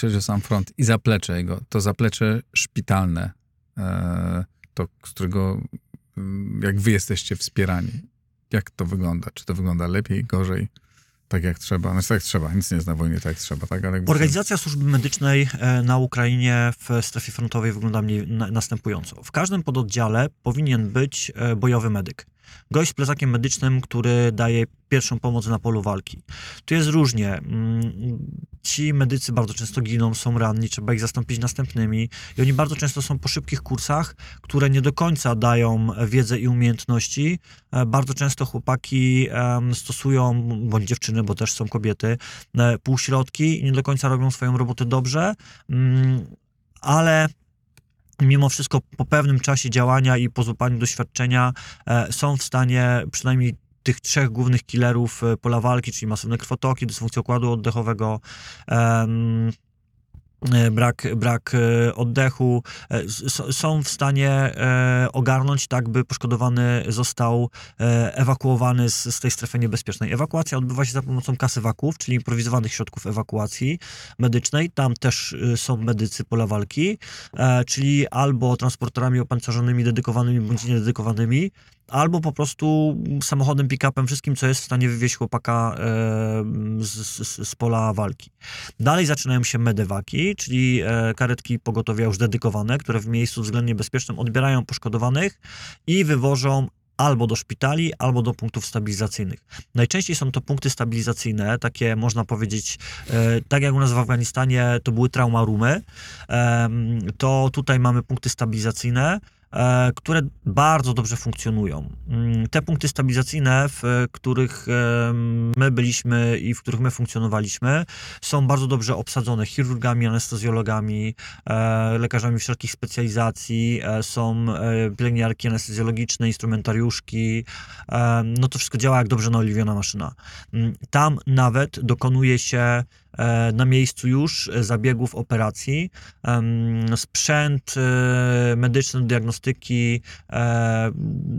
chodzi o sam front i zaplecze jego, to zaplecze szpitalne, e, to z którego mm, jak wy jesteście wspierani, jak to wygląda? Czy to wygląda lepiej, gorzej? tak jak trzeba. Znaczy tak trzeba, nic nie jest na wojnie tak jak trzeba, tak? Ale Organizacja służby medycznej e, na Ukrainie w strefie frontowej wygląda mniej na, następująco. W każdym pododdziale powinien być e, bojowy medyk. Gość z plecakiem medycznym, który daje pierwszą pomoc na polu walki. Tu jest różnie. Mm, Ci medycy bardzo często giną, są ranni, trzeba ich zastąpić następnymi i oni bardzo często są po szybkich kursach, które nie do końca dają wiedzę i umiejętności. E, Bardzo często chłopaki stosują, bądź dziewczyny, bo też są kobiety, e, półśrodki i nie do końca robią swoją robotę dobrze, mm, ale mimo wszystko po pewnym czasie działania i po złapaniu doświadczenia e, są w stanie przynajmniej tych trzech głównych killerów e, pola walki, czyli masywne krwotoki, dysfunkcja układu oddechowego, em, brak, brak e, oddechu, e, są w stanie e, ogarnąć tak, by poszkodowany został e, ewakuowany z, z tej strefy niebezpiecznej. Ewakuacja odbywa się za pomocą kasywaków, czyli improwizowanych środków ewakuacji medycznej. Tam też e, są medycy pola walki, e, czyli albo transporterami opancerzonymi, dedykowanymi bądź niededykowanymi, albo po prostu samochodem, pick-upem, wszystkim, co jest w stanie wywieźć chłopaka e, z, z, z pola walki. Dalej zaczynają się medewaki, czyli e, karetki pogotowia już dedykowane, które w miejscu względnie bezpiecznym odbierają poszkodowanych i wywożą albo do szpitali, albo do punktów stabilizacyjnych. Najczęściej są to punkty stabilizacyjne, takie można powiedzieć, e, tak jak u nas w Afganistanie to były trauma roomy, em, to tutaj mamy punkty stabilizacyjne, e, które bardzo dobrze funkcjonują. Mm, Te punkty stabilizacyjne, w e, których my byliśmy i w których my funkcjonowaliśmy, są bardzo dobrze obsadzone chirurgami, anestezjologami, e, lekarzami wszelkich specjalizacji, e, są e, pielęgniarki anestezjologiczne, instrumentariuszki. E, no to wszystko działa jak dobrze naoliwiona maszyna. Mm, Tam nawet dokonuje się e, na miejscu już e, zabiegów operacji. Sprzęt e, medyczny do diagnostyki e,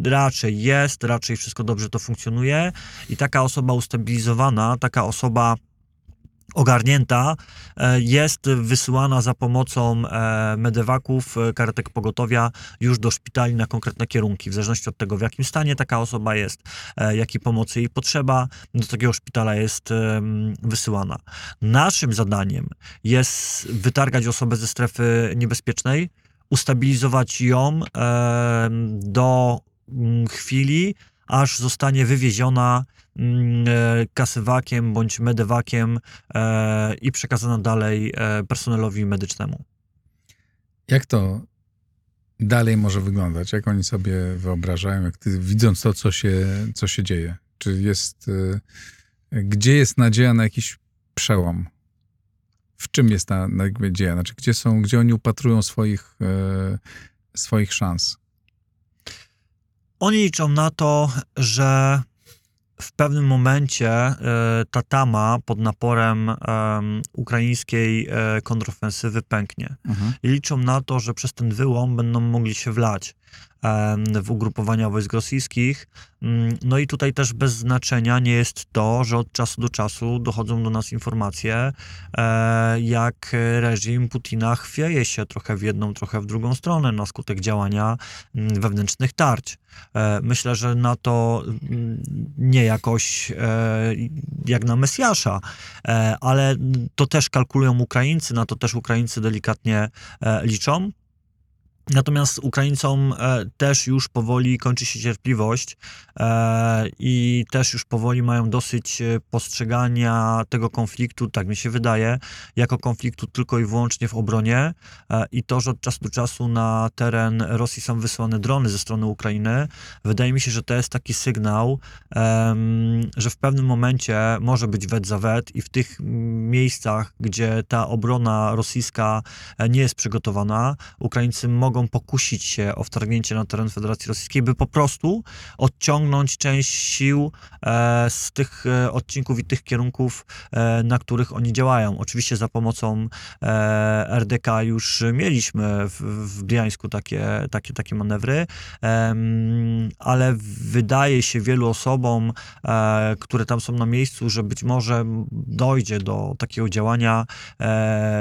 raczej jest, raczej wszystko dobrze to funkcjonuje i taka osoba ustabilizowana, taka osoba ogarnięta e, jest wysyłana za pomocą e, medewaków, e, karetek pogotowia już do szpitali na konkretne kierunki, w zależności od tego, w jakim stanie taka osoba jest, jakiej pomocy jej potrzeba, do takiego szpitala jest wysyłana. Naszym zadaniem jest wytargać osobę ze strefy niebezpiecznej, ustabilizować ją do mm, chwili, aż zostanie wywieziona mm, e, kasywakiem bądź medewakiem e, i przekazana dalej e, personelowi medycznemu. Jak to dalej może wyglądać? Jak oni sobie wyobrażają, jak ty, widząc to, co się, co się dzieje? Czy jest, gdzie jest nadzieja na jakiś przełom? W czym jest ta nadzieja? Znaczy, gdzie są, gdzie oni upatrują swoich, swoich szans? Oni liczą na to, że w pewnym momencie e, ta tama pod naporem em, ukraińskiej e, kontrofensywy pęknie. Mhm. I liczą na to, że przez ten wyłom będą mogli się wlać w ugrupowania wojsk rosyjskich. Mm, No i tutaj też bez znaczenia nie jest to, że od czasu do czasu dochodzą do nas informacje, e, jak reżim Putina chwieje się trochę w jedną, trochę w drugą stronę na skutek działania mm, wewnętrznych tarć. E, Myślę, że na to mm, nie jakoś e, jak na Mesjasza, ale to też kalkulują Ukraińcy, na to też Ukraińcy delikatnie liczą. Natomiast Ukraińcom e, też już powoli kończy się cierpliwość e, i też już powoli mają dosyć e, postrzegania tego konfliktu, tak mi się wydaje, jako konfliktu tylko i wyłącznie w obronie. I to, że od czasu do czasu na teren Rosji są wysyłane drony ze strony Ukrainy, wydaje mi się, że to jest taki sygnał, że w pewnym momencie może być wet za wet i w tych miejscach, gdzie ta obrona rosyjska nie jest przygotowana, Ukraińcy mogą mogą pokusić się o wtargnięcie na teren Federacji Rosyjskiej, by po prostu odciągnąć część sił e, z tych e, odcinków i tych kierunków, e, na których oni działają. Oczywiście za pomocą RDK już mieliśmy w, w Briańsku takie, takie, takie manewry, ale wydaje się wielu osobom, które tam są na miejscu, że być może dojdzie do takiego działania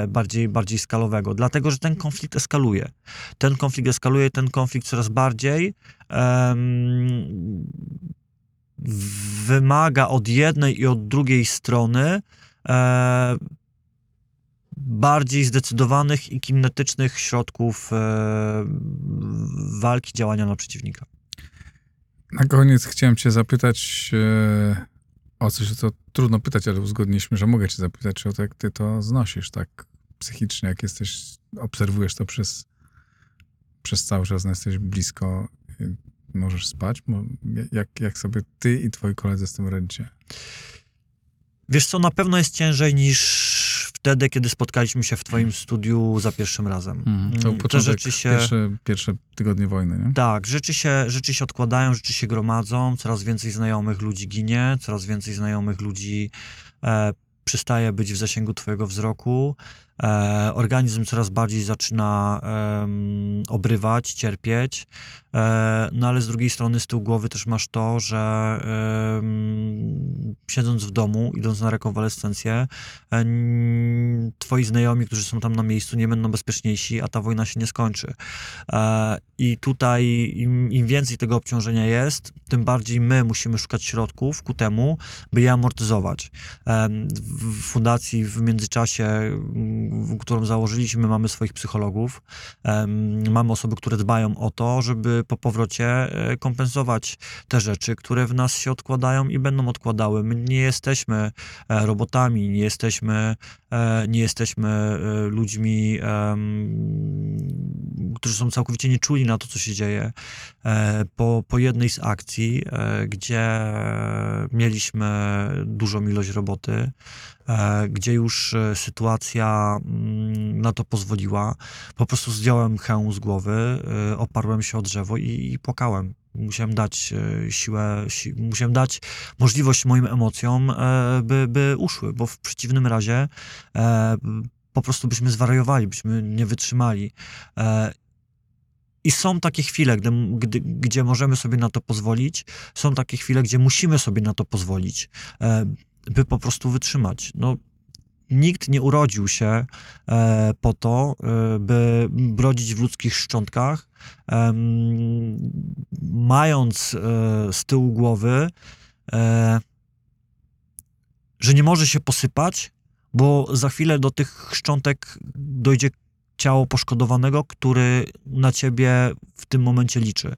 bardziej, bardziej skalowego, dlatego że ten konflikt eskaluje. Ten konflikt eskaluje, ten konflikt coraz bardziej em, wymaga od jednej i od drugiej strony e, bardziej zdecydowanych i kinetycznych środków e, walki, działania na przeciwnika. Na koniec chciałem cię zapytać e, o coś, co trudno pytać, ale uzgodniliśmy, że mogę cię zapytać, o to, jak ty to znosisz tak psychicznie, jak jesteś, obserwujesz to przez, przez cały czas, no jesteś blisko, y, możesz spać? Jak, jak sobie ty i twoi koledzy z tym radzicie? Wiesz co, na pewno jest ciężej niż wtedy, kiedy spotkaliśmy się w twoim studiu za pierwszym razem. Mm, To Mm, Te początek, rzeczy się... pierwsze, pierwsze tygodnie wojny, nie? Tak, rzeczy się, rzeczy się odkładają, rzeczy się gromadzą, coraz więcej znajomych ludzi ginie, coraz więcej znajomych ludzi e, przestaje być w zasięgu twojego wzroku, e, organizm coraz bardziej zaczyna obrywać, cierpieć, e, no ale z drugiej strony z tyłu głowy też masz to, że siedząc w domu, idąc na rekonwalescencję, e, twoi znajomi, którzy są tam na miejscu, nie będą bezpieczniejsi, a ta wojna się nie skończy. I tutaj im, im więcej tego obciążenia jest, tym bardziej my musimy szukać środków ku temu, by je amortyzować. W fundacji w międzyczasie, którą założyliśmy, mamy swoich psychologów, mamy osoby, które dbają o to, żeby po powrocie e, kompensować te rzeczy, które w nas się odkładają i będą odkładały. My nie jesteśmy e, robotami, nie jesteśmy, nie jesteśmy e, ludźmi, którzy są całkowicie nieczuli na to, co się dzieje. E, Po, po jednej z akcji, e, gdzie mieliśmy dużą ilość roboty, e, gdzie już e, sytuacja mm, na to pozwoliła, po prostu zdjąłem hełm z głowy, e, oparłem się o drzewo i, i płakałem. Musiałem dać e, siłę, si, musiałem dać możliwość moim emocjom, e, by, by uszły, bo w przeciwnym razie e, po prostu byśmy zwariowali, byśmy nie wytrzymali. I są takie chwile, gdy, gdy, gdzie możemy sobie na to pozwolić, są takie chwile, gdzie musimy sobie na to pozwolić, by po prostu wytrzymać. No, nikt nie urodził się e, po to, e, by brodzić w ludzkich szczątkach, mając e, z tyłu głowy, że nie może się posypać, bo za chwilę do tych szczątek dojdzie ciało poszkodowanego, który na ciebie w tym momencie liczy.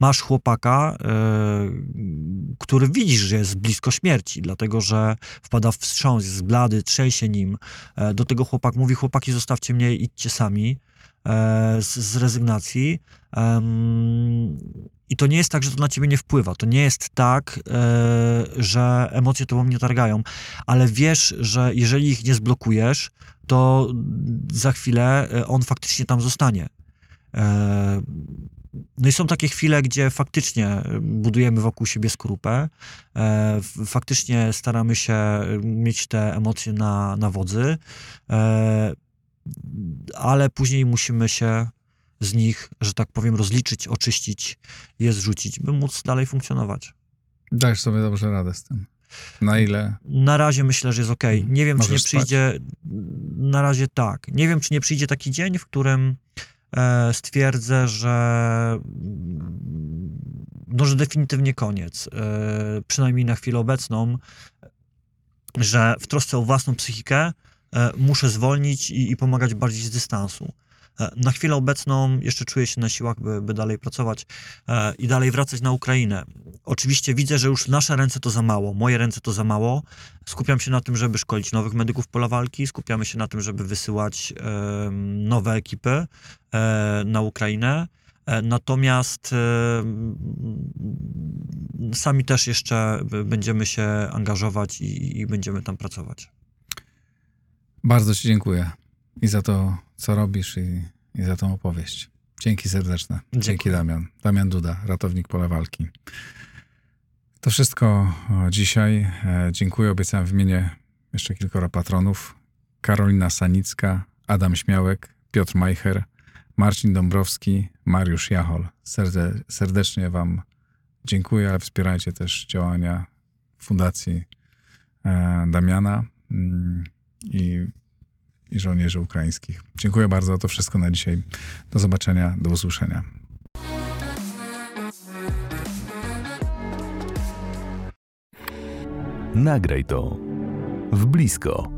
Masz chłopaka, e, który widzisz, że jest blisko śmierci, dlatego że wpada w wstrząs, jest blady, trzęsie nim. E, do tego chłopak mówi, chłopaki zostawcie mnie, idźcie sami e, z, z rezygnacji. I to nie jest tak, że to na ciebie nie wpływa. To nie jest tak, e, że emocje tobą nie targają, ale wiesz, że jeżeli ich nie zblokujesz, to za chwilę on faktycznie tam zostanie. E, No i są takie chwile, gdzie faktycznie budujemy wokół siebie skorupę, e, faktycznie staramy się mieć te emocje na, na wodzy, e, ale później musimy się z nich, że tak powiem, rozliczyć, oczyścić, je zrzucić, by móc dalej funkcjonować. Dajesz sobie dobrze radę z tym. Na ile? Na razie myślę, że jest ok. Nie wiem, czy nie Możesz spać? przyjdzie. Na razie tak. Nie wiem, czy nie przyjdzie taki dzień, w którym e, stwierdzę, że. mm, No, że definitywnie koniec. E, przynajmniej na chwilę obecną, że w trosce o własną psychikę e, muszę zwolnić i, i pomagać bardziej z dystansu. E, Na chwilę obecną jeszcze czuję się na siłach, by, by dalej pracować e, i dalej wracać na Ukrainę. Oczywiście widzę, że już nasze ręce to za mało, moje ręce to za mało. Skupiam się na tym, żeby szkolić nowych medyków pola walki, skupiamy się na tym, żeby wysyłać nowe ekipy e, na Ukrainę. Natomiast sami też jeszcze będziemy się angażować i, i będziemy tam pracować. Bardzo Ci dziękuję i za to, co robisz i, i za tą opowieść. Dzięki serdeczne. Dziękuję. Dzięki Damian. Damian Duda, ratownik pola walki. To wszystko dzisiaj. E, Dziękuję. Obiecałem wymienię jeszcze kilkoro patronów. Karolina Sanicka, Adam Śmiałek, Piotr Majcher, Marcin Dąbrowski, Mariusz Jachol. Serde, serdecznie Wam dziękuję, ale wspierajcie też działania Fundacji e, Damiana mm, i, i żołnierzy ukraińskich. Dziękuję bardzo. To wszystko na dzisiaj. Do zobaczenia, do usłyszenia. Nagraj to w blisko.